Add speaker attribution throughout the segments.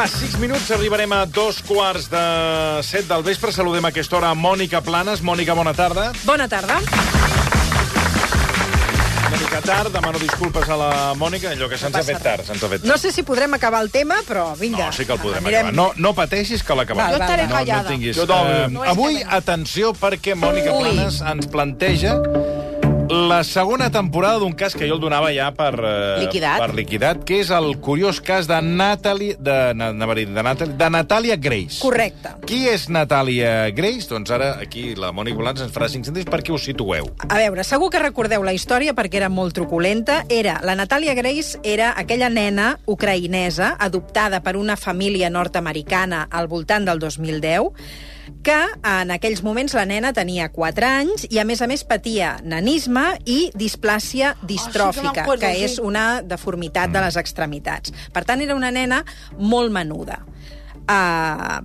Speaker 1: Va, 6 minuts, arribarem a dos quarts de set del vespre. Saludem a aquesta hora a Mònica Planes. Mònica, bona tarda.
Speaker 2: Bona tarda.
Speaker 1: Una mica tard, demano disculpes a la Mònica, allò que se'ns ha fet tard, se'ns ha fet
Speaker 2: No
Speaker 1: tard.
Speaker 2: sé si podrem acabar el tema, però vinga.
Speaker 1: No, sí que el podrem
Speaker 2: Anirem-
Speaker 1: acabar. No, no pateixis que l'acabarem.
Speaker 2: Val, Jo estaré
Speaker 1: no,
Speaker 2: callada.
Speaker 1: No tinguis...
Speaker 3: Jo també.
Speaker 1: Eh,
Speaker 2: No és
Speaker 1: avui, atenció, perquè Mònica
Speaker 2: Ui.
Speaker 1: Planes ens planteja la segona temporada d'un cas que jo el donava ja per... Eh,
Speaker 4: Liquidat.
Speaker 1: Per liquidat, que és el curiós cas de Natalie... De, dir, de, Natalie, de Natàlia Grace.
Speaker 2: Correcte.
Speaker 1: Qui és Natàlia Grace? Doncs ara aquí la Mònica Planes ens farà 5 cèntims perquè us situeu.
Speaker 2: A veure, segur que recordeu la història perquè era molt truculenta. Era, la Natàlia Grace era aquella nena ucraïnesa adoptada per una família nord-americana al voltant del 2010 que en aquells moments la nena tenia 4 anys i, a més a més, patia nanisme i displàcia distròfica,
Speaker 4: acuerdo,
Speaker 2: que
Speaker 4: sí.
Speaker 2: és una deformitat de les extremitats. Per tant, era una nena molt menuda. Uh,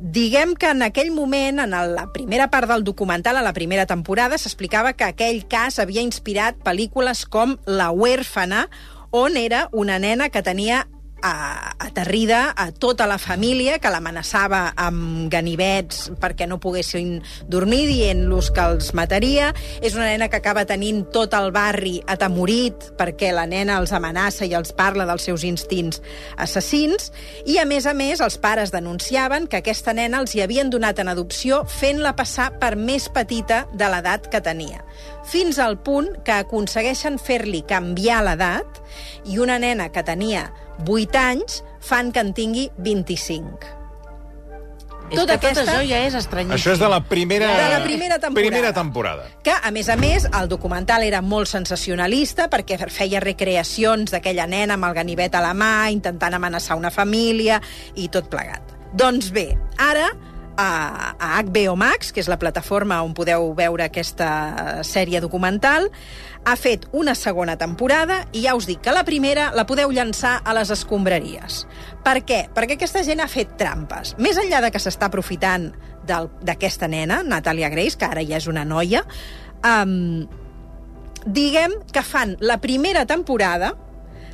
Speaker 2: Diguem que en aquell moment, en la primera part del documental, a la primera temporada, s'explicava que aquell cas havia inspirat pel·lícules com La huérfana, on era una nena que tenia a, aterrida a tota la família, que l'amenaçava amb ganivets perquè no poguessin dormir, dient-los que els mataria. És una nena que acaba tenint tot el barri atemorit perquè la nena els amenaça i els parla dels seus instints assassins. I, a més a més, els pares denunciaven que aquesta nena els hi havien donat en adopció fent-la passar per més petita de l'edat que tenia. Fins al punt que aconsegueixen fer-li canviar l'edat i una nena que tenia 8 anys fan que en tingui 25.
Speaker 4: És
Speaker 2: Tota
Speaker 4: que tot
Speaker 2: aquesta-
Speaker 4: això ja és estranyíssim.
Speaker 1: Això és de la primera...
Speaker 2: De la primera temporada.
Speaker 1: Primera temporada.
Speaker 2: Que, a més a més, el documental era molt sensacionalista perquè feia recreacions d'aquella nena amb el ganivet a la mà, intentant amenaçar una família i tot plegat. Doncs bé, ara a, a HBO Max, que és la plataforma on podeu veure aquesta sèrie documental, ha fet una segona temporada i ja us dic que la primera la podeu llançar a les escombraries. Per què? Perquè aquesta gent ha fet trampes. Més enllà de que s'està aprofitant d'aquesta nena, Natalia Grace, que ara ja és una noia, um, diguem que fan la primera temporada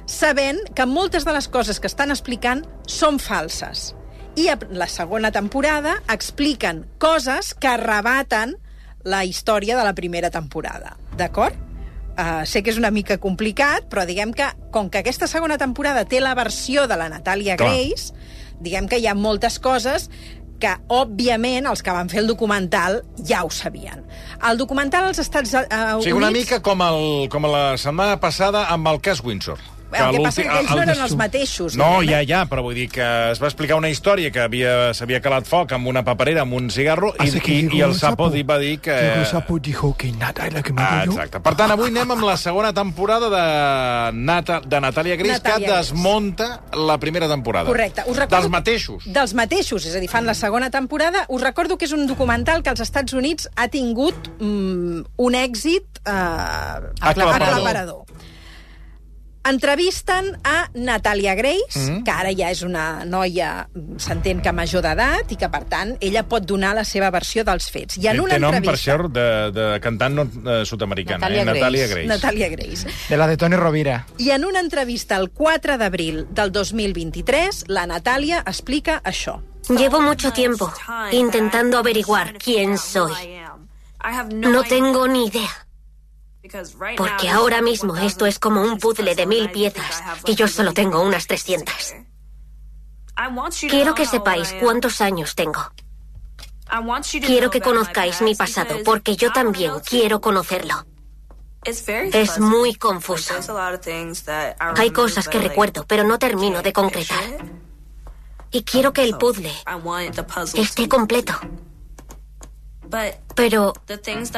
Speaker 2: sabent que moltes de les coses que estan explicant són falses. I a la segona temporada expliquen coses que rebaten la història de la primera temporada. D'acord? Uh, sé que és una mica complicat, però diguem que, com que aquesta segona temporada té la versió de la Natàlia
Speaker 1: Clar.
Speaker 2: Grace, diguem que hi ha moltes coses que, òbviament, els que van fer el documental ja ho sabien. El documental als Estats uh,
Speaker 1: O sigui, una
Speaker 2: Units...
Speaker 1: mica com, el, com la setmana passada amb el cas Windsor.
Speaker 2: El que passa
Speaker 1: l'últim-
Speaker 2: que ells no
Speaker 1: el-
Speaker 2: eren els mateixos.
Speaker 1: No,
Speaker 2: diguem,
Speaker 1: ja,
Speaker 2: eh?
Speaker 1: ja, però vull dir que es va explicar una història que havia- s'havia calat foc amb una paperera, amb un cigarro, i,
Speaker 3: que
Speaker 1: i, i el sapo va dir que...
Speaker 3: El sapo dijo que nada es la que me
Speaker 1: Ah,
Speaker 3: dio.
Speaker 1: exacte. Per tant, avui anem amb la segona temporada de, Nata, de Natàlia Gris,
Speaker 2: Natàlia
Speaker 1: que
Speaker 2: Gris.
Speaker 1: desmunta la primera temporada.
Speaker 2: Correcte. Us recordo...
Speaker 1: Dels mateixos.
Speaker 2: Dels mateixos, és a dir, fan la segona temporada. Us recordo que és un documental que als Estats Units ha tingut mm, un èxit eh,
Speaker 1: Aclaparador.
Speaker 2: aclaparador. Entrevisten a Natàlia Grace, mm. que ara ja és una noia, mm, s'entén que major d'edat, i que, per tant, ella pot donar la seva versió dels fets. I en una
Speaker 1: Té nom, per
Speaker 2: entrevista...
Speaker 1: cert, de, de cantant no, eh, sud-americana,
Speaker 4: Natàlia
Speaker 1: eh?
Speaker 4: Grace.
Speaker 1: Natàlia Grace.
Speaker 2: Natàlia Grace.
Speaker 3: De la de Tony Rovira.
Speaker 2: I en una entrevista el 4 d'abril del 2023, la Natàlia explica això.
Speaker 5: Llevo mucho tiempo intentando averiguar quién soy. No tengo ni idea, porque ahora mismo esto es como un puzzle de mil piezas y yo solo tengo unas 300. Quiero que sepáis cuántos años tengo. Quiero que conozcáis mi pasado, porque yo también quiero conocerlo.
Speaker 6: Es muy confuso.
Speaker 5: Hay cosas que recuerdo, pero no termino de concretar. Y quiero que el puzzle esté completo. Pero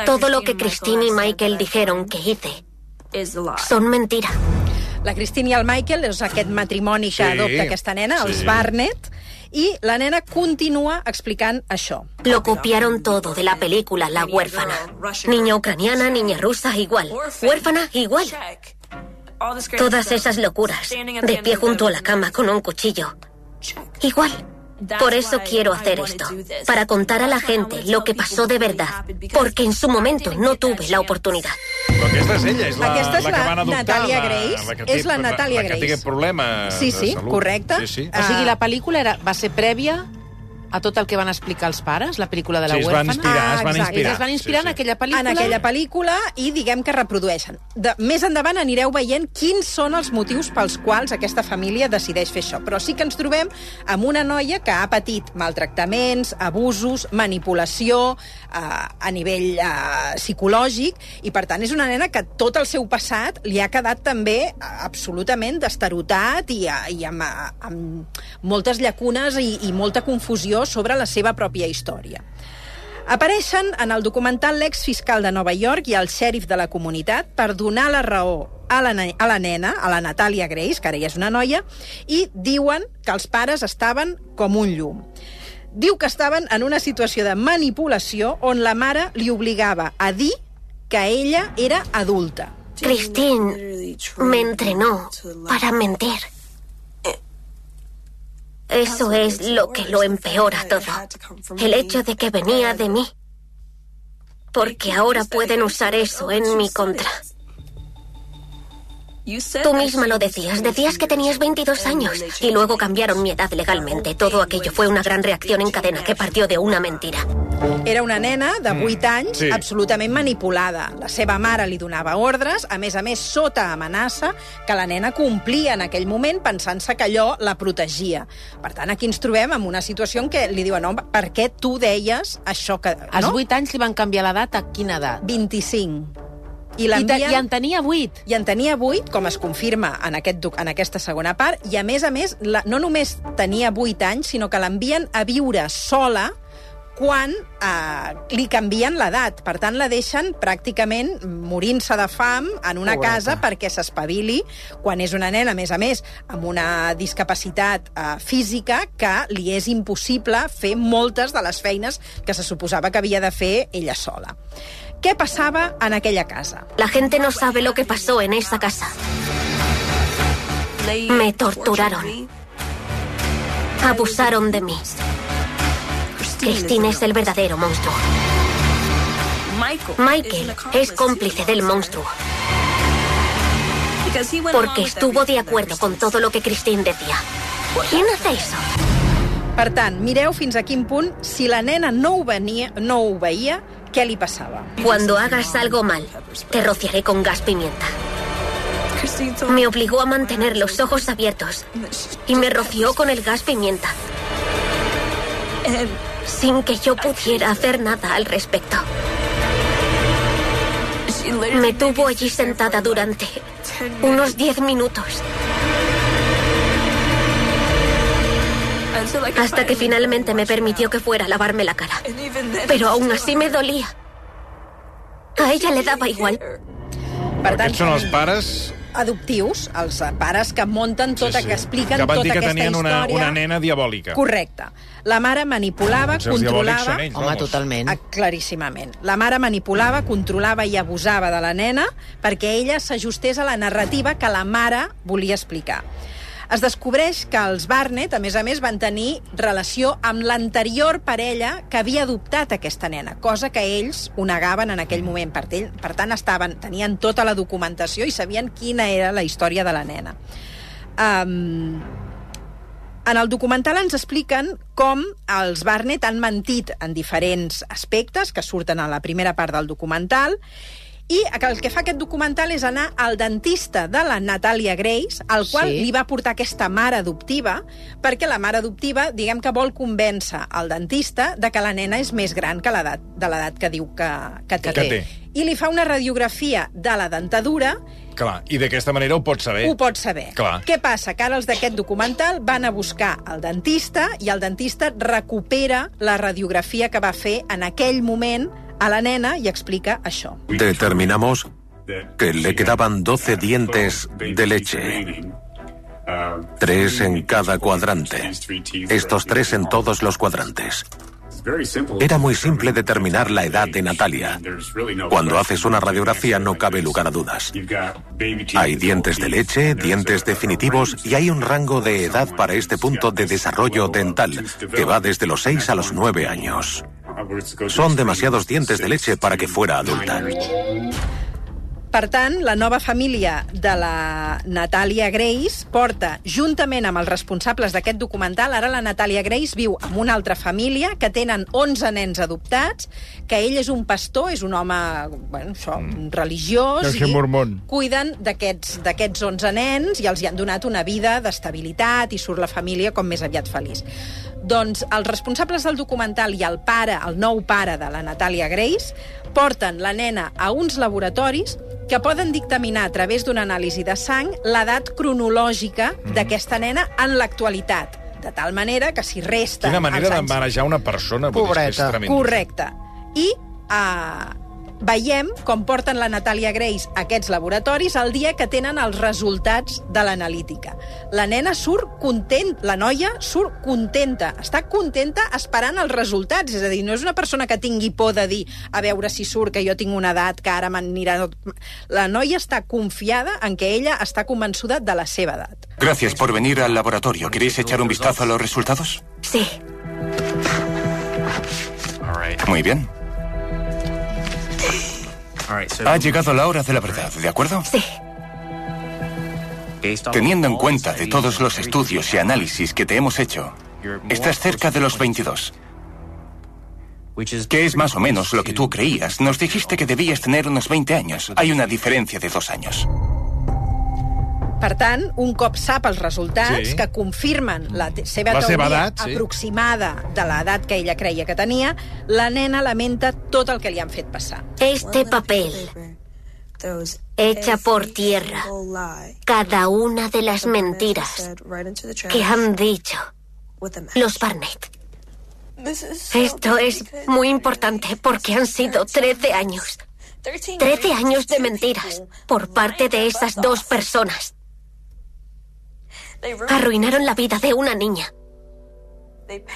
Speaker 5: todo lo que Christine y Michael dijeron que hice son mentira.
Speaker 2: La Cristina i el Michael és aquest matrimoni que
Speaker 1: Sí,
Speaker 2: adopta aquesta nena, els
Speaker 1: sí.
Speaker 2: Barnett, i la nena continua explicant això.
Speaker 5: Lo copiaron todo de la película La huérfana. Niña ucraniana, niña rusa, igual. Huérfana, igual. Todas esas locuras. De pie junto a la cama con un cuchillo. Igual. Por eso quiero hacer esto, para contar a la gente lo que pasó de verdad, porque en su momento no tuve la oportunidad.
Speaker 1: Però aquesta és ella, és la,
Speaker 2: Aquesta és
Speaker 1: la que
Speaker 2: la
Speaker 1: van adoptar.
Speaker 2: Natàlia
Speaker 1: la,
Speaker 2: Grace.
Speaker 1: La, que té,
Speaker 2: És la Natàlia
Speaker 1: la, que té
Speaker 2: Grace.
Speaker 1: aquest problema
Speaker 2: Sí, sí,
Speaker 1: de salut.
Speaker 2: correcte.
Speaker 1: Sí, sí.
Speaker 4: O sigui,
Speaker 2: Ah.
Speaker 4: la pel·lícula era, va ser prèvia a tot el que van explicar els pares, la pel·lícula de la
Speaker 1: Sí, es van inspirar, es van
Speaker 2: Ah, exacte.
Speaker 1: inspirar.
Speaker 4: Ells es van inspirar
Speaker 1: Sí, sí.
Speaker 4: en aquella pel·lícula?
Speaker 2: en aquella pel·lícula i diguem que reprodueixen. De, més endavant anireu veient quins són els motius pels quals aquesta família decideix fer això. Però sí que ens trobem amb una noia que ha patit maltractaments, abusos, manipulació eh, a nivell eh, psicològic i, per tant, és una nena que tot el seu passat li ha quedat també eh, absolutament destarotat i, eh, i amb, eh, amb moltes llacunes i, i molta confusió sobre la seva pròpia història. Apareixen en el documental l'ex-fiscal de Nova York i el xèrif de la comunitat per donar la raó a la, a la nena, a la Natàlia Grace, que ara ja és una noia, i diuen que els pares estaven com un llum. Diu que estaven en una situació de manipulació on la mare li obligava a dir que ella era adulta.
Speaker 5: Christine me entrenó para mentir. Eso es lo que lo empeora todo. El hecho de que venía de mí. Porque ahora pueden usar eso en mi contra. Tú misma lo decías, decías que tenías 22 años y luego cambiaron mi edad legalmente. Todo aquello fue una gran reacción en cadena que partió de una mentira.
Speaker 2: Era una nena de 8 anys,
Speaker 1: sí.
Speaker 2: absolutament manipulada. La seva mare li donava ordres, a més a més sota amenaça, que la nena complia en aquell moment pensant-se que allò la protegia. Per tant, aquí ens trobem en una situació en què li diuen, no, per què tu deies això que...
Speaker 4: Als
Speaker 2: no?
Speaker 4: 8 anys li van canviar l'edat a quina edat?
Speaker 2: 25. I
Speaker 4: I, te. I en tenia 8.
Speaker 2: I en tenia 8, com es confirma en, aquest, doc- en aquesta segona part, i a més a més, la, no només tenia 8 anys, sinó que l'envien a viure sola quan eh, li canvien l'edat. Per tant, la deixen pràcticament morint-se de fam en una
Speaker 4: Pobreta.
Speaker 2: casa perquè s'espavili quan és una nena, a més a més, amb una discapacitat eh, física que li és impossible fer moltes de les feines que se suposava que havia de fer ella sola. Què passava en aquella casa?
Speaker 5: La gente no sabe lo que pasó en esa casa. Me torturaron. Abusaron de mí. Christine es el verdadero monstruo. Michael es cómplice del monstruo porque estuvo de acuerdo con todo lo que Christine decía. ¿Quién hace eso?
Speaker 2: Per tant, mireu fins a quin punt, si la nena no ho, venia, no ho veia, què li passava.
Speaker 5: Cuando hagas algo mal, te rociaré con gas pimienta. Me obligó a mantener los ojos abiertos y me roció con el gas pimienta. Sin que yo pudiera hacer nada al respecto. Me tuvo allí sentada durante unos 10 minutos. Hasta que finalmente me permitió que fuera a lavarme la cara. Pero aún así me dolía. A ella le daba igual.
Speaker 2: Per tant,
Speaker 1: Aquests són els pares
Speaker 2: adoptius, els eh, pares que munten tota, que expliquen
Speaker 1: que van
Speaker 2: tota
Speaker 1: dir que
Speaker 2: aquesta
Speaker 1: tenien una,
Speaker 2: història.
Speaker 1: una nena diabòlica.
Speaker 2: Correcte. La mare manipulava,
Speaker 1: diabòlics
Speaker 2: controlava...
Speaker 1: ells,
Speaker 4: Home,
Speaker 1: vamos.
Speaker 4: totalment.
Speaker 2: Ah, claríssimament. La mare manipulava, controlava i abusava de la nena perquè ella s'ajustés a la narrativa que la mare volia explicar. Es descobreix que els Barnett, a més a més, van tenir relació amb l'anterior parella que havia adoptat aquesta nena, cosa que ells ho negaven en aquell moment. Per, ell, per tant, estaven, tenien tota la documentació i sabien quina era la història de la nena. Um, en el documental ens expliquen com els Barnett han mentit en diferents aspectes que surten a la primera part del documental i el que fa aquest documental és anar al dentista de la Natàlia Grace, al qual
Speaker 4: Sí.
Speaker 2: li va portar aquesta mare adoptiva, perquè la mare adoptiva, diguem que vol convèncer al dentista de que la nena és més gran que l'edat de l'edat que diu que, que té.
Speaker 1: Que té.
Speaker 2: I li fa una radiografia de la dentadura
Speaker 1: Clar, i d'aquesta manera ho pots saber.
Speaker 2: ho pots saber.
Speaker 1: Clar.
Speaker 2: Què passa? Que ara els d'aquest documental van a buscar el dentista i el dentista recupera la radiografia que va fer en aquell moment a la nena i explica això.
Speaker 7: Determinamos que le quedaban 12 dientes de leche, tres en cada cuadrante. Estos tres en todos los cuadrantes. Era muy simple determinar la edad de Natalia. Cuando haces una radiografía no cabe lugar a dudas. Hay dientes de leche, dientes definitivos y hay un rango de edad para este punto de desarrollo dental que va desde los 6 a los 9 años. Son demasiados dientes de leche para que fuera adulta.
Speaker 2: Per tant, la nova família de la Natàlia Grace porta, juntament amb els responsables d'aquest documental, ara la Natàlia Grace viu amb una altra família que tenen 11 nens adoptats, que ell és un pastor, és un home bueno, això, mm. religiós, i
Speaker 3: mormon.
Speaker 2: cuiden d'aquests 11 nens i els hi han donat una vida d'estabilitat i surt la família com més aviat feliç. Doncs els responsables del documental i el pare, el nou pare de la Natàlia Grace, porten la nena a uns laboratoris que poden dictaminar a través d'una anàlisi de sang l'edat cronològica
Speaker 1: Mm.
Speaker 2: d'aquesta nena en l'actualitat. De tal manera que si resta...
Speaker 1: Quina manera
Speaker 2: anys-
Speaker 1: d'embarejar una persona.
Speaker 3: Pobreta.
Speaker 1: És tremendo.
Speaker 2: Correcte. I uh, veiem com porten la Natàlia Grace a aquests laboratoris el dia que tenen els resultats de l'analítica. La nena surt content, la noia surt contenta, està contenta esperant els resultats, és a dir, no és una persona que tingui por de dir a veure si surt que jo tinc una edat que ara m'anirà... La noia està confiada en que ella està convençuda de la seva edat.
Speaker 8: Gracias por venir al laboratorio. ¿Queréis echar un vistazo a los resultados?
Speaker 5: Sí,
Speaker 8: Muy bien. Ha llegado la hora de la verdad, ¿de acuerdo?
Speaker 5: sí.
Speaker 8: Teniendo en cuenta de todos los estudios y análisis que te hemos hecho, estás cerca de los 22, que es más o menos lo que tú creías. Nos dijiste que debías tener unos 20 años. Hay una diferencia de dos años.
Speaker 2: Per tant, un cop sap els resultats,
Speaker 1: Sí.
Speaker 2: que confirmen la seva
Speaker 1: La
Speaker 2: teoria
Speaker 1: seva edat, sí.
Speaker 2: aproximada de l'edat que ella creia que tenia, la nena lamenta tot el que li han fet passar.
Speaker 5: Este papel echa por tierra cada una de las mentiras que han dicho los Barnett. Esto es muy importante porque han sido 13 años. 13 años de mentiras por parte de esas dos personas. Arruinaron la vida de una niña.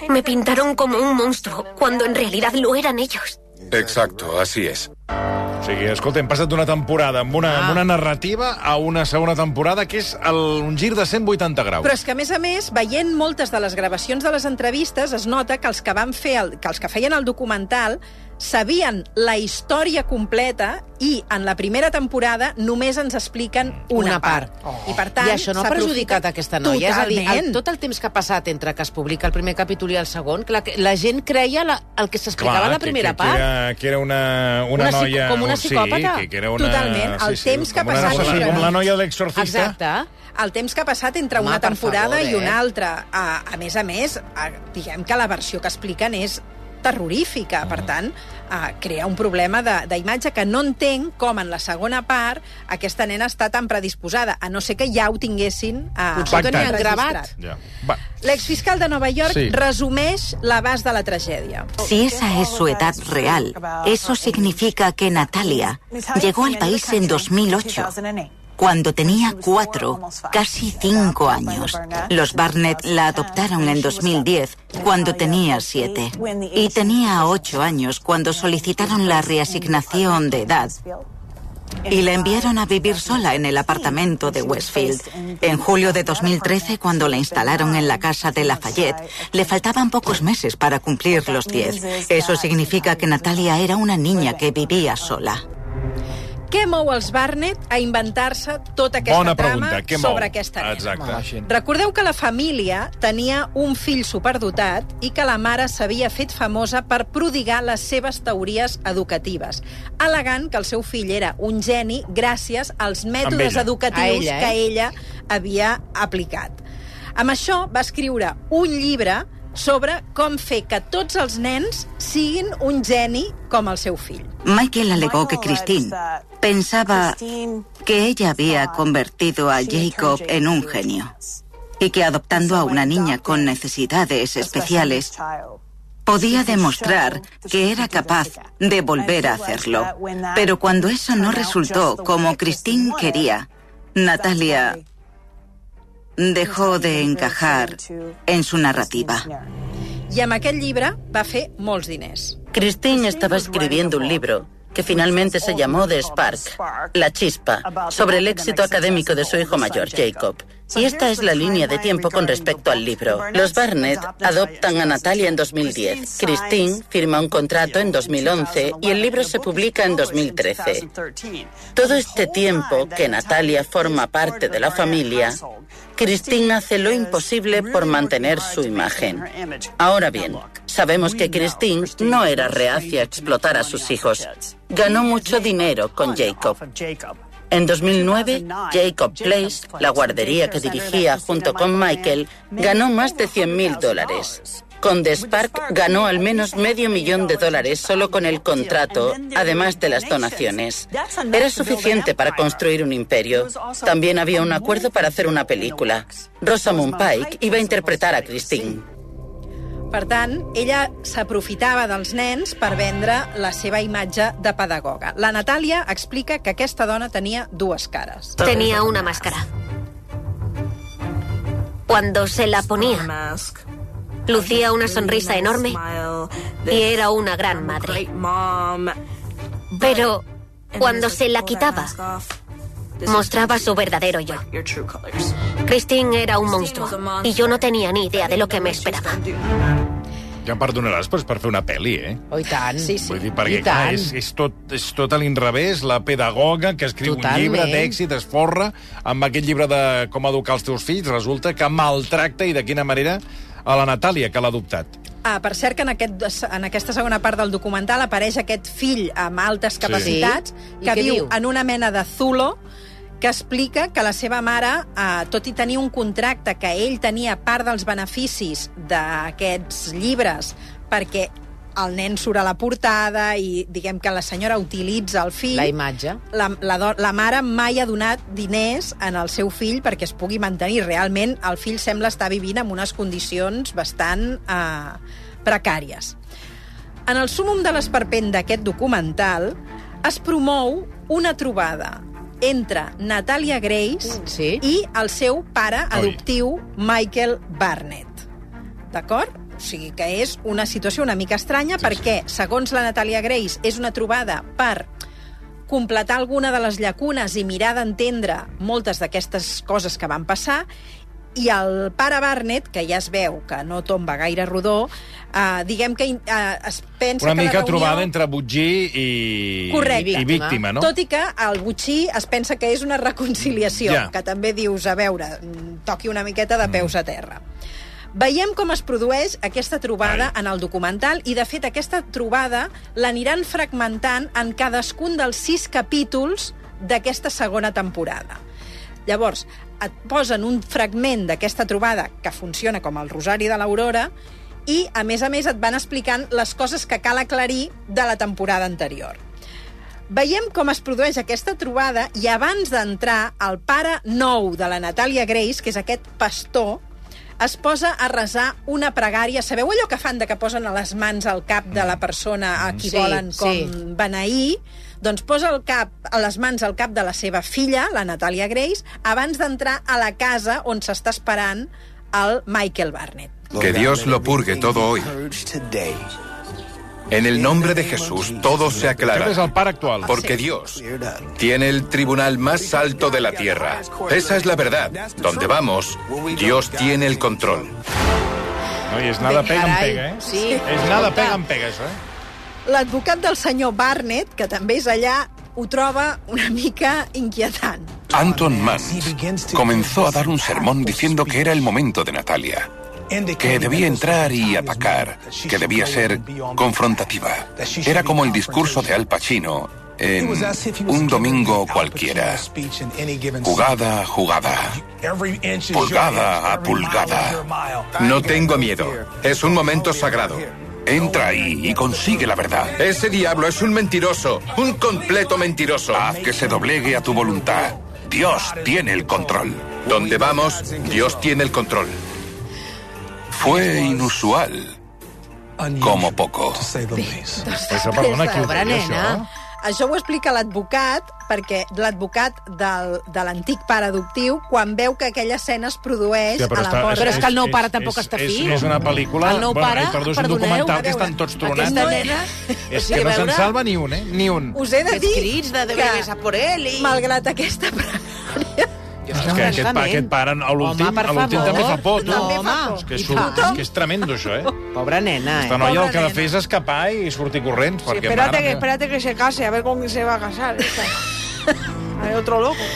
Speaker 5: Me pintaron como un monstruo cuando en realidad lo eran ellos.
Speaker 7: Exacto, así es.
Speaker 1: O sigui, escolta, hem passat d'una temporada amb una,
Speaker 4: Ah.
Speaker 1: amb una narrativa a una segona temporada que és el, un gir de 180 graus.
Speaker 2: Però és que, a més a més, veient moltes de les gravacions de les entrevistes, es nota que els que van fer el, que els que feien el documental sabien la història completa i en la primera temporada només ens expliquen una,
Speaker 4: Una part.
Speaker 2: Oh. I per tant,
Speaker 4: I això no ha perjudicat aquesta noia. És a dir, el,
Speaker 2: Totalment.
Speaker 4: tot el temps que ha passat entre que es publica el primer capítol i el segon, que la gent creia la, el que s'explicava a la primera
Speaker 1: que, que,
Speaker 4: part.
Speaker 1: Que era, que era una, una,
Speaker 4: Una
Speaker 1: noia...
Speaker 4: com una
Speaker 1: sí,
Speaker 4: psicòpata.
Speaker 1: que, que era una,
Speaker 2: Totalment. El
Speaker 1: sí,
Speaker 2: temps
Speaker 1: sí,
Speaker 2: que ha
Speaker 1: una-
Speaker 2: passat
Speaker 1: sí,
Speaker 2: entre-
Speaker 1: Com la noia de l'exorcista.
Speaker 4: Exacte.
Speaker 2: el temps que ha passat entre
Speaker 4: Home,
Speaker 2: una temporada
Speaker 4: favor,
Speaker 2: i una
Speaker 4: eh?
Speaker 2: altra. A, a més a més, a, diguem que la versió que expliquen és terrorífica. Per tant, a, crea un problema de- d'imatge que no entenc com en la segona part aquesta nena està tan predisposada, a no ser que ja ho tinguessin a,
Speaker 4: Potser ho tenien
Speaker 2: registrat.
Speaker 4: gravat.
Speaker 1: Ja. Va.
Speaker 2: L'exfiscal de Nova York
Speaker 1: Sí.
Speaker 2: resumeix l'abast de la tragèdia.
Speaker 9: Si esa es su edad real, eso significa que Natalia llegó al país en 2008, cuando tenía cuatro, casi cinco años. Los Barnett la adoptaron en 2010, cuando tenía siete. Y tenía ocho años cuando solicitaron la reasignación de edad. Y la enviaron a vivir sola en el apartamento de Westfield. En julio de 2013, cuando la instalaron en la casa de Lafayette, le faltaban pocos meses para cumplir los 10. Eso significa que Natalia era una niña que vivía sola.
Speaker 2: Què mou els Barnett a inventar-se tota aquesta
Speaker 1: Bona
Speaker 2: trama
Speaker 1: pregunta. Què mou?
Speaker 2: sobre aquesta nena?
Speaker 1: Exacte.
Speaker 2: Recordeu que la família tenia un fill superdotat i que la mare s'havia fet famosa per prodigar les seves teories educatives, alegant que el seu fill era un geni gràcies als mètodes
Speaker 1: ella.
Speaker 2: educatius
Speaker 4: ella, eh?
Speaker 2: que ella havia aplicat. Amb això va escriure un llibre sobre com fer que tots els nens siguin un geni com el seu fill.
Speaker 9: Michael alegó que Christine pensaba que ella había convertido a Jacob en un genio y que adoptando a una niña con necesidades especiales podía demostrar que era capaz de volver a hacerlo. Pero cuando eso no resultó como Christine quería, Natalia dejó de encajar en su narrativa.
Speaker 2: I amb aquest llibre va fer molts diners.
Speaker 10: Christine estaba escribiendo un libro que finalmente se llamó The Spark, La Chispa, sobre el éxito académico de su hijo mayor, Jacob. Y esta es la línea de tiempo con respecto al libro. Los Barnett adoptan a Natalia en 2010, Christine firma un contrato en 2011 y el libro se publica en 2013. Todo este tiempo que Natalia forma parte de la familia, Christine hace lo imposible por mantener su imagen. Ahora bien, sabemos que Christine no era reacia a explotar a sus hijos. Ganó mucho dinero con Jacob. En 2009, Jacob Place, la guardería que dirigía junto con Michael, ganó más de 100.000 dólares. Con The Spark ganó al menos medio millón de dólares solo con el contrato, además de las donaciones. Era suficiente para construir un imperio. También había un acuerdo para hacer una película. Rosamund Pike iba a interpretar a Christine.
Speaker 2: Per tant, ella s'aprofitava dels nens per vendre la seva imatge de pedagoga. La Natàlia explica que aquesta dona tenia dues cares.
Speaker 5: Tenía una máscara. Cuando se la ponía, lucía una sonrisa enorme y era una gran madre. Pero cuando se la quitaba, mostraba su verdadero yo. Christine era un monstruo y yo no tenía ni idea de lo que me esperaba.
Speaker 1: Ja em perdonaràs, però és per fer una pel·li, eh?
Speaker 4: Oh, i tant.
Speaker 2: Sí, sí.
Speaker 1: Vull dir, perquè,
Speaker 4: I
Speaker 1: clar,
Speaker 4: tant.
Speaker 1: és, és, tot, és tot a l'inrevés, la pedagoga que escriu
Speaker 4: Totalment.
Speaker 1: un llibre d'èxit, es forra amb aquest llibre de com educar els teus fills, resulta que maltracta i de quina manera a la Natàlia, que l'ha adoptat.
Speaker 2: Ah, per cert que en, aquest, en aquesta segona part del documental apareix aquest fill amb altes capacitats
Speaker 4: Sí.
Speaker 2: Que viu
Speaker 4: diu?
Speaker 2: en una mena de zulo que explica que la seva mare, eh, tot i tenir un contracte que ell tenia part dels beneficis d'aquests llibres perquè el nen surt a la portada i diguem que la senyora utilitza el fill...
Speaker 4: La imatge.
Speaker 2: La, la, do- la mare mai ha donat diners en el seu fill perquè es pugui mantenir. Realment, el fill sembla estar vivint en unes condicions bastant eh, precàries. En el súmum de l'esperpent d'aquest documental es promou una trobada entre Natalia Grace
Speaker 4: Sí.
Speaker 2: i el seu pare
Speaker 1: Oi.
Speaker 2: adoptiu Michael Barnett. D'acord? O sigui que és una situació una mica estranya sí, perquè, segons la Natalia Grace, és una trobada per completar alguna de les llacunes i mirar d'entendre moltes d'aquestes coses que van passar i el pare Barnett, que ja es veu que no tomba gaire rodó, eh, diguem que eh, es pensa
Speaker 1: Una
Speaker 2: que
Speaker 1: mica
Speaker 2: la reunió...
Speaker 1: trobada entre Butgí i,
Speaker 2: Correcte.
Speaker 1: i víctima, no?
Speaker 2: Tot i que el butxí es pensa que és una reconciliació,
Speaker 1: Ja.
Speaker 2: que també dius, a veure, mm, toqui una miqueta de peus a terra. Veiem com es produeix aquesta trobada
Speaker 1: Ai.
Speaker 2: en el documental i, de fet, aquesta trobada l'aniran fragmentant en cadascun dels sis capítols d'aquesta segona temporada. Llavors, et posen un fragment d'aquesta trobada que funciona com el Rosari de l'Aurora i, a més a més, et van explicant les coses que cal aclarir de la temporada anterior. Veiem com es produeix aquesta trobada i abans d'entrar, el pare nou de la Natàlia Grace, que és aquest pastor, es posa a resar una pregària. Sabeu allò que fan de que posen a les mans al cap de la persona a qui
Speaker 4: Sí,
Speaker 2: volen com
Speaker 4: sí.
Speaker 2: beneir? Doncs posa el cap, a les mans al cap de la seva filla, la Natàlia Grace, abans d'entrar a la casa on s'està esperant el Michael Barnett.
Speaker 11: Que Dios lo purgue todo hoy. En el nombre de Jesús todo se aclara.
Speaker 1: és el pare actual.
Speaker 11: Porque Dios tiene el tribunal más alto de la tierra. Esa es la verdad. Donde vamos, Dios tiene el control.
Speaker 1: No, i és nada pega en pega, eh?
Speaker 4: sí.
Speaker 1: És nada pega en pega, això, eh?
Speaker 2: L'advocat del senyor Barnett, que també és allà, ho troba una mica inquietant.
Speaker 8: Anton Mans comenzó a dar un sermón diciendo que era el momento de Natalia, que debía entrar y atacar, que debía ser confrontativa. Era como el discurso de Al Pacino en un domingo cualquiera. Jugada a jugada, pulgada a pulgada.
Speaker 11: No tengo miedo. Es un momento sagrado.
Speaker 8: Entra ahí y consigue la verdad.
Speaker 11: Ese diablo es un mentiroso, un completo mentiroso.
Speaker 8: Haz que se doblegue a tu voluntad. Dios tiene el control.
Speaker 11: Donde vamos, Dios tiene el control.
Speaker 8: Fue inusual, como poco.
Speaker 1: Però això, perdona, qui ho deia, això?
Speaker 2: això ho explica l'advocat, perquè l'advocat del, de l'antic pare adoptiu, quan veu que aquella escena es produeix
Speaker 1: Ja,
Speaker 2: a la
Speaker 1: està-
Speaker 2: porta...
Speaker 4: Però és que el nou pare tampoc
Speaker 1: és,
Speaker 4: està
Speaker 1: és,
Speaker 4: fi.
Speaker 1: És una pel·lícula...
Speaker 4: El nou
Speaker 1: bueno,
Speaker 4: pare,
Speaker 1: ai, perdó, és un documental que estan tots tronats.
Speaker 4: Aquesta nena...
Speaker 1: És
Speaker 4: Sí,
Speaker 1: que no se'n salva ni un, eh? Ni un.
Speaker 2: Us he de dir
Speaker 4: crits de
Speaker 2: que,
Speaker 4: por él i...
Speaker 2: malgrat aquesta pregària,
Speaker 1: És que aquest, pa, aquest pare, a l'últim també fa por, tu.
Speaker 4: No, home.
Speaker 1: És que és, surt, és que és tremendo, això, eh?
Speaker 4: Pobra nena,
Speaker 1: Esta
Speaker 4: eh?
Speaker 1: noia el que ha de fer és escapar i sortir corrents.
Speaker 12: Sí,
Speaker 1: perquè,
Speaker 12: espérate,
Speaker 1: mare
Speaker 12: que, espérate que se case, a ver con quién se va a casar. esta. Hay otro loco.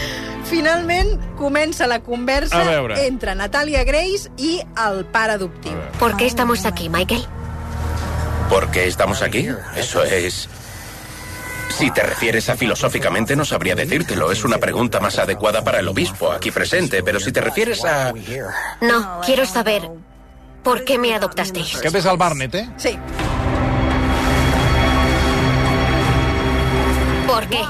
Speaker 2: finalment comença la conversa entre Natalia Grace i el pare adoptiu.
Speaker 5: ¿Por qué estamos aquí, Michael?
Speaker 11: ¿Por qué estamos aquí? Eso es... Si te refieres a filosóficamente, no sabría decírtelo. Es una pregunta más adecuada para el obispo aquí presente. Pero si te refieres a...
Speaker 5: No, quiero saber por qué me adoptasteis.
Speaker 1: És el Barnett, eh?
Speaker 2: Sí,
Speaker 5: ¿Por qué?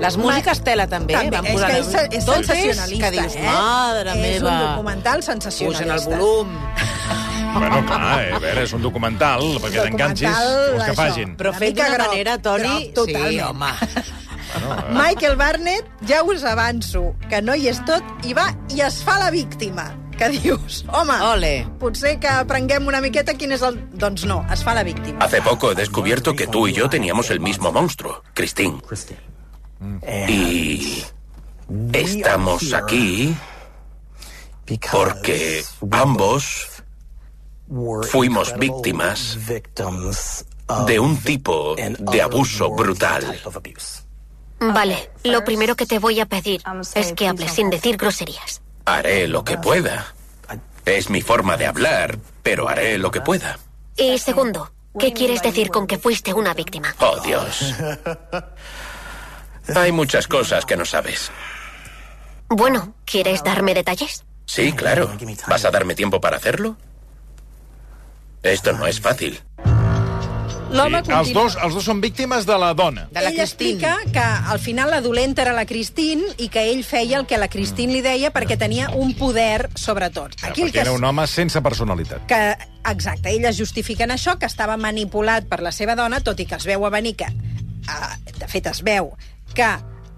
Speaker 4: Les músiques tela, també.
Speaker 2: també.
Speaker 4: Van
Speaker 2: És
Speaker 4: posant-
Speaker 2: que és, és sensacionalista,
Speaker 4: Que dius,
Speaker 2: eh?
Speaker 4: madre
Speaker 2: és
Speaker 4: meva.
Speaker 2: un documental
Speaker 4: Pugen
Speaker 2: sensacionalista.
Speaker 4: el volum.
Speaker 1: Bueno, clar, eh, a veure, és un documental, perquè t'enganxis, vols que
Speaker 2: això.
Speaker 1: facin.
Speaker 4: Però fet d'una manera, Toni...
Speaker 2: totalment.
Speaker 4: Sí, home.
Speaker 2: Michael Barnett, ja us avanço que no hi és tot, i va i es fa la víctima. Que dius, home,
Speaker 4: Ole.
Speaker 2: potser que aprenguem una miqueta quin és el... Doncs no, es fa la víctima.
Speaker 11: Hace poco he descubierto que tú y yo teníamos el mismo monstruo, Christine. Y... Estamos aquí porque ambos fuimos víctimas de un tipo de abuso brutal.
Speaker 5: Vale, lo primero que te voy a pedir es que hables sin decir groserías.
Speaker 11: Haré lo que pueda. Es mi forma de hablar, pero haré lo que pueda.
Speaker 5: Y segundo, ¿qué quieres decir con que fuiste una víctima?
Speaker 11: Oh, Dios. Hay muchas cosas que no sabes.
Speaker 5: Bueno, ¿quieres darme detalles?
Speaker 11: Sí, claro. ¿Vas a darme tiempo para hacerlo? Esto no es fàcil.
Speaker 2: L'home
Speaker 1: Sí, els, dos, els dos són víctimes de la dona.
Speaker 4: De la
Speaker 2: ell
Speaker 4: Christine.
Speaker 2: explica que al final la dolenta era la Christine i que ell feia el que la Christine li deia perquè tenia un poder sobre tots. Aquí el
Speaker 1: perquè
Speaker 2: que,
Speaker 1: era un home sense personalitat.
Speaker 2: que exacte, elles justifiquen això, que estava manipulat per la seva dona, tot i que es veu a venir que, uh, de fet es veu que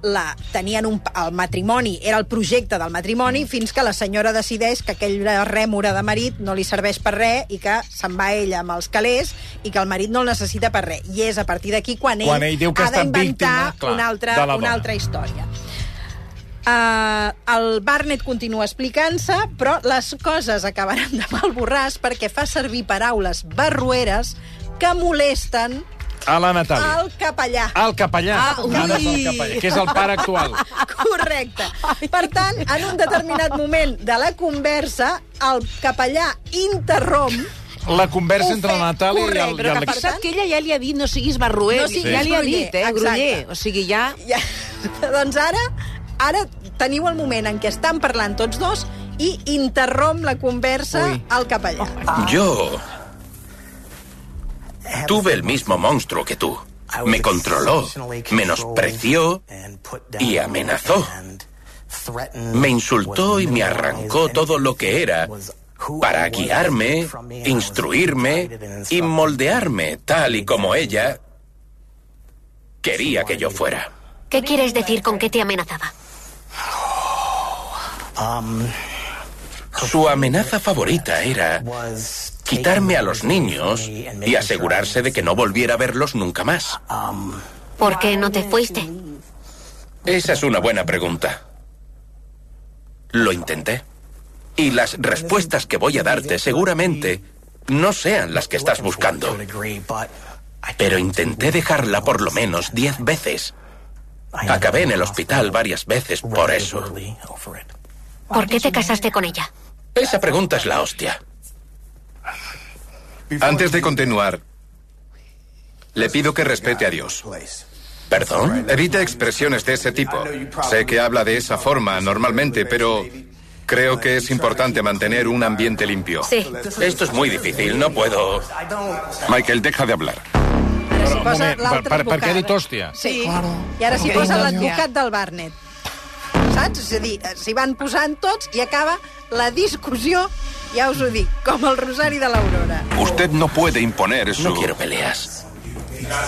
Speaker 2: la tenien un, el matrimoni, era el projecte del matrimoni, fins que la senyora decideix que aquell rèmora de marit no li serveix per res i que se'n va ella amb els calés i que el marit no el necessita per res. I és a partir d'aquí quan ell,
Speaker 1: Quan ell diu que ha
Speaker 2: d'inventar una, altra, una altra història. Uh, el Barnett continua explicant-se, però les coses acabaran de mal borràs perquè fa servir paraules barrueres que molesten
Speaker 1: A la Natàlia.
Speaker 2: el capellà.
Speaker 1: El capellà.
Speaker 2: Ah,
Speaker 1: Ara és el
Speaker 2: ui.
Speaker 1: capellà, que és el pare actual.
Speaker 2: Correcte. Per tant, en un determinat moment de la conversa, el capellà interromp
Speaker 1: La conversa entre la Natàlia i el,
Speaker 2: correcte,
Speaker 1: i
Speaker 4: Però
Speaker 1: el
Speaker 4: que passat que ella ja li ha dit no siguis barruer.
Speaker 2: No siguis
Speaker 4: ja li ha dit, eh,
Speaker 2: exacte.
Speaker 4: gruller. O sigui, ja...
Speaker 2: Ja, doncs ara, ara teniu el moment en què estan parlant tots dos i interromp la conversa
Speaker 4: Ui.
Speaker 2: al capellà.
Speaker 11: Yo tuve el mismo monstruo que tú. Me controló, menospreció y amenazó. Me insultó y me arrancó todo lo que era para guiarme, instruirme y moldearme tal y como ella quería que yo fuera.
Speaker 5: ¿Qué quieres decir con que te amenazaba?
Speaker 11: Su amenaza favorita era quitarme a los niños y asegurarse de que no volviera a verlos nunca más.
Speaker 5: ¿Por qué no te fuiste?
Speaker 11: Esa es una buena pregunta. Lo intenté. Y las respuestas que voy a darte seguramente no sean las que estás buscando. Pero intenté dejarla por lo menos diez veces. Acabé en el hospital varias veces por eso.
Speaker 5: ¿Por qué te casaste con ella?
Speaker 11: Esa pregunta es la hostia.
Speaker 13: Antes de continuar, le pido que respete a Dios.
Speaker 11: ¿Perdón?
Speaker 13: Evite expresiones de ese tipo. Sé que habla de esa forma normalmente, pero creo que es importante mantener un ambiente limpio.
Speaker 5: Sí.
Speaker 11: Esto es muy difícil, no puedo...
Speaker 8: Michael, deja de hablar.
Speaker 2: S'hi
Speaker 1: un
Speaker 2: posa
Speaker 1: moment, per, per, per què ha
Speaker 2: advocat.
Speaker 1: dit hòstia?
Speaker 2: Sí. I ara s'hi posa l'advocat del Barnett. Saps? És a dir, s'hi van posant tots i acaba la discussió, ja us ho dic, com el rosari de l'Aurora.
Speaker 8: Usted no puede imponer
Speaker 11: No
Speaker 8: su...
Speaker 11: quiero peleas.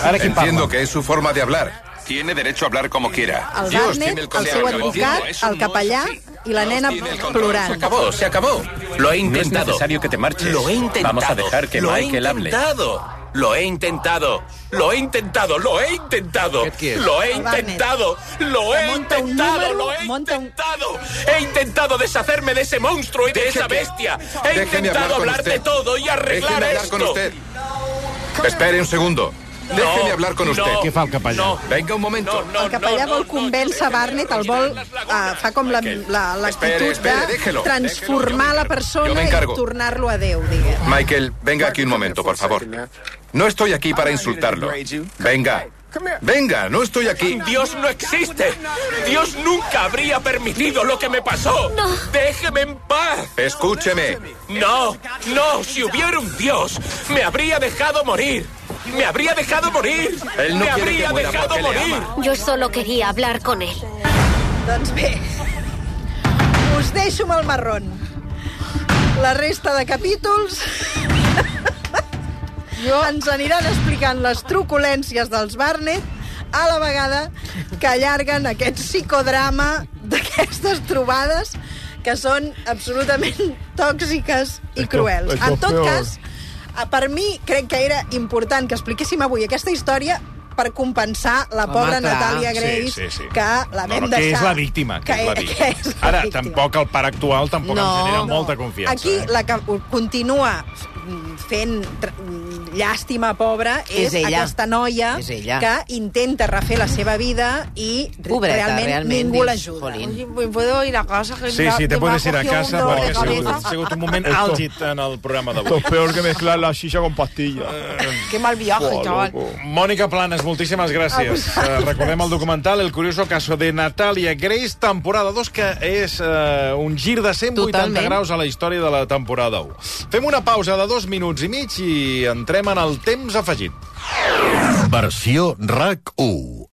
Speaker 1: Ara qui
Speaker 13: Entiendo que es su forma de hablar.
Speaker 8: Tiene derecho a hablar como quiera.
Speaker 2: El
Speaker 13: Dios,
Speaker 2: Barnett,
Speaker 13: tiene el
Speaker 2: el seu advocat, el
Speaker 8: no es
Speaker 2: capellà i la nena
Speaker 11: Se
Speaker 2: plorant.
Speaker 11: acabó, se acabó. Lo he intentado.
Speaker 14: necesario que te marches.
Speaker 11: Lo he intentado.
Speaker 14: Vamos a dejar que
Speaker 11: lo
Speaker 14: Michael hable.
Speaker 11: Lo he intentado. Lo he intentado. Lo he intentado.
Speaker 1: Aquest qui és?
Speaker 11: Lo he intentado. Lo he intentado. Lo he intentado. He intentado deshacerme de ese monstruo y de esa bestia. He intentado
Speaker 13: hablar
Speaker 11: de todo y arreglar esto.
Speaker 13: con usted. Espere un segundo. Déjeme
Speaker 11: No,
Speaker 13: hablar con
Speaker 11: no,
Speaker 13: usted.
Speaker 1: Què fa el capellà?
Speaker 11: No.
Speaker 13: Venga un momento.
Speaker 11: No,
Speaker 2: El capellà
Speaker 11: no,
Speaker 2: vol convèncer
Speaker 11: no,
Speaker 2: Barnett, el vol... Uh, fa com la- la-
Speaker 13: Espere,
Speaker 2: l'actitud
Speaker 13: espere,
Speaker 2: de
Speaker 13: déjelo,
Speaker 2: transformar
Speaker 13: déjelo,
Speaker 2: la persona i tornar-lo a Déu, diguem.
Speaker 13: Michael, venga aquí un momento, por favor. No estoy aquí para insultarlo. Venga. Venga, no estoy aquí.
Speaker 11: Dios no existe. Dios nunca habría permitido lo que me pasó. Déjeme en paz.
Speaker 13: Escúcheme.
Speaker 11: No, no, si hubiera un Dios, me habría dejado morir. Me habría dejado morir.
Speaker 13: Él no
Speaker 11: me
Speaker 13: quiere que
Speaker 11: habría
Speaker 13: muera
Speaker 11: dejado morir.
Speaker 5: Yo solo quería hablar con él.
Speaker 2: Doncs bé, us deixo amb el marrón. La resta de capítols jo... ens aniran explicant les truculències dels Barnett a la vegada que allarguen aquest psicodrama d'aquestes trobades que són absolutament tòxiques i cruels. En tot cas, per mi crec que era important que expliquéssim avui aquesta història per compensar la
Speaker 4: Home,
Speaker 2: pobra
Speaker 4: clar.
Speaker 2: Natàlia
Speaker 1: Sí,
Speaker 2: Grace,
Speaker 1: sí, sí.
Speaker 2: que la vam
Speaker 1: no, no, que
Speaker 2: deixar...
Speaker 1: és la víctima. Que, és la
Speaker 2: que
Speaker 1: víctima.
Speaker 2: és la
Speaker 1: Ara,
Speaker 2: víctima.
Speaker 1: tampoc el pare actual tampoc
Speaker 4: No.
Speaker 1: ens genera
Speaker 4: No.
Speaker 1: molta confiança.
Speaker 2: Aquí
Speaker 1: eh?
Speaker 2: la que continua fent llàstima pobra és,
Speaker 4: És ella.
Speaker 2: aquesta noia
Speaker 4: És ella.
Speaker 2: que intenta refer la seva vida i
Speaker 4: Pobreta,
Speaker 2: realment,
Speaker 4: realment,
Speaker 2: ningú l'ajuda.
Speaker 4: jolín.
Speaker 12: Oye, ¿me puedo ir a casa? Que
Speaker 1: Sí, sí,
Speaker 12: que
Speaker 1: te puedes ir a casa perquè ha sigut, ha sigut un moment
Speaker 3: Esto-
Speaker 1: àlgid en el programa
Speaker 3: Esto
Speaker 1: d'avui.
Speaker 3: es peor que mezclar la silla con pastillas.
Speaker 12: Qué mal viaje, chaval.
Speaker 1: Mònica Planes, moltíssimes gràcies. Uh, recordem el documental El curioso caso de Natalia Grace, temporada 2, que és uh, un gir de 180
Speaker 4: Totalment.
Speaker 1: graus a la història de la temporada 1. Fem una pausa de dos minuts i mig i entrem en el temps afegit.
Speaker 15: Versió RAC 1.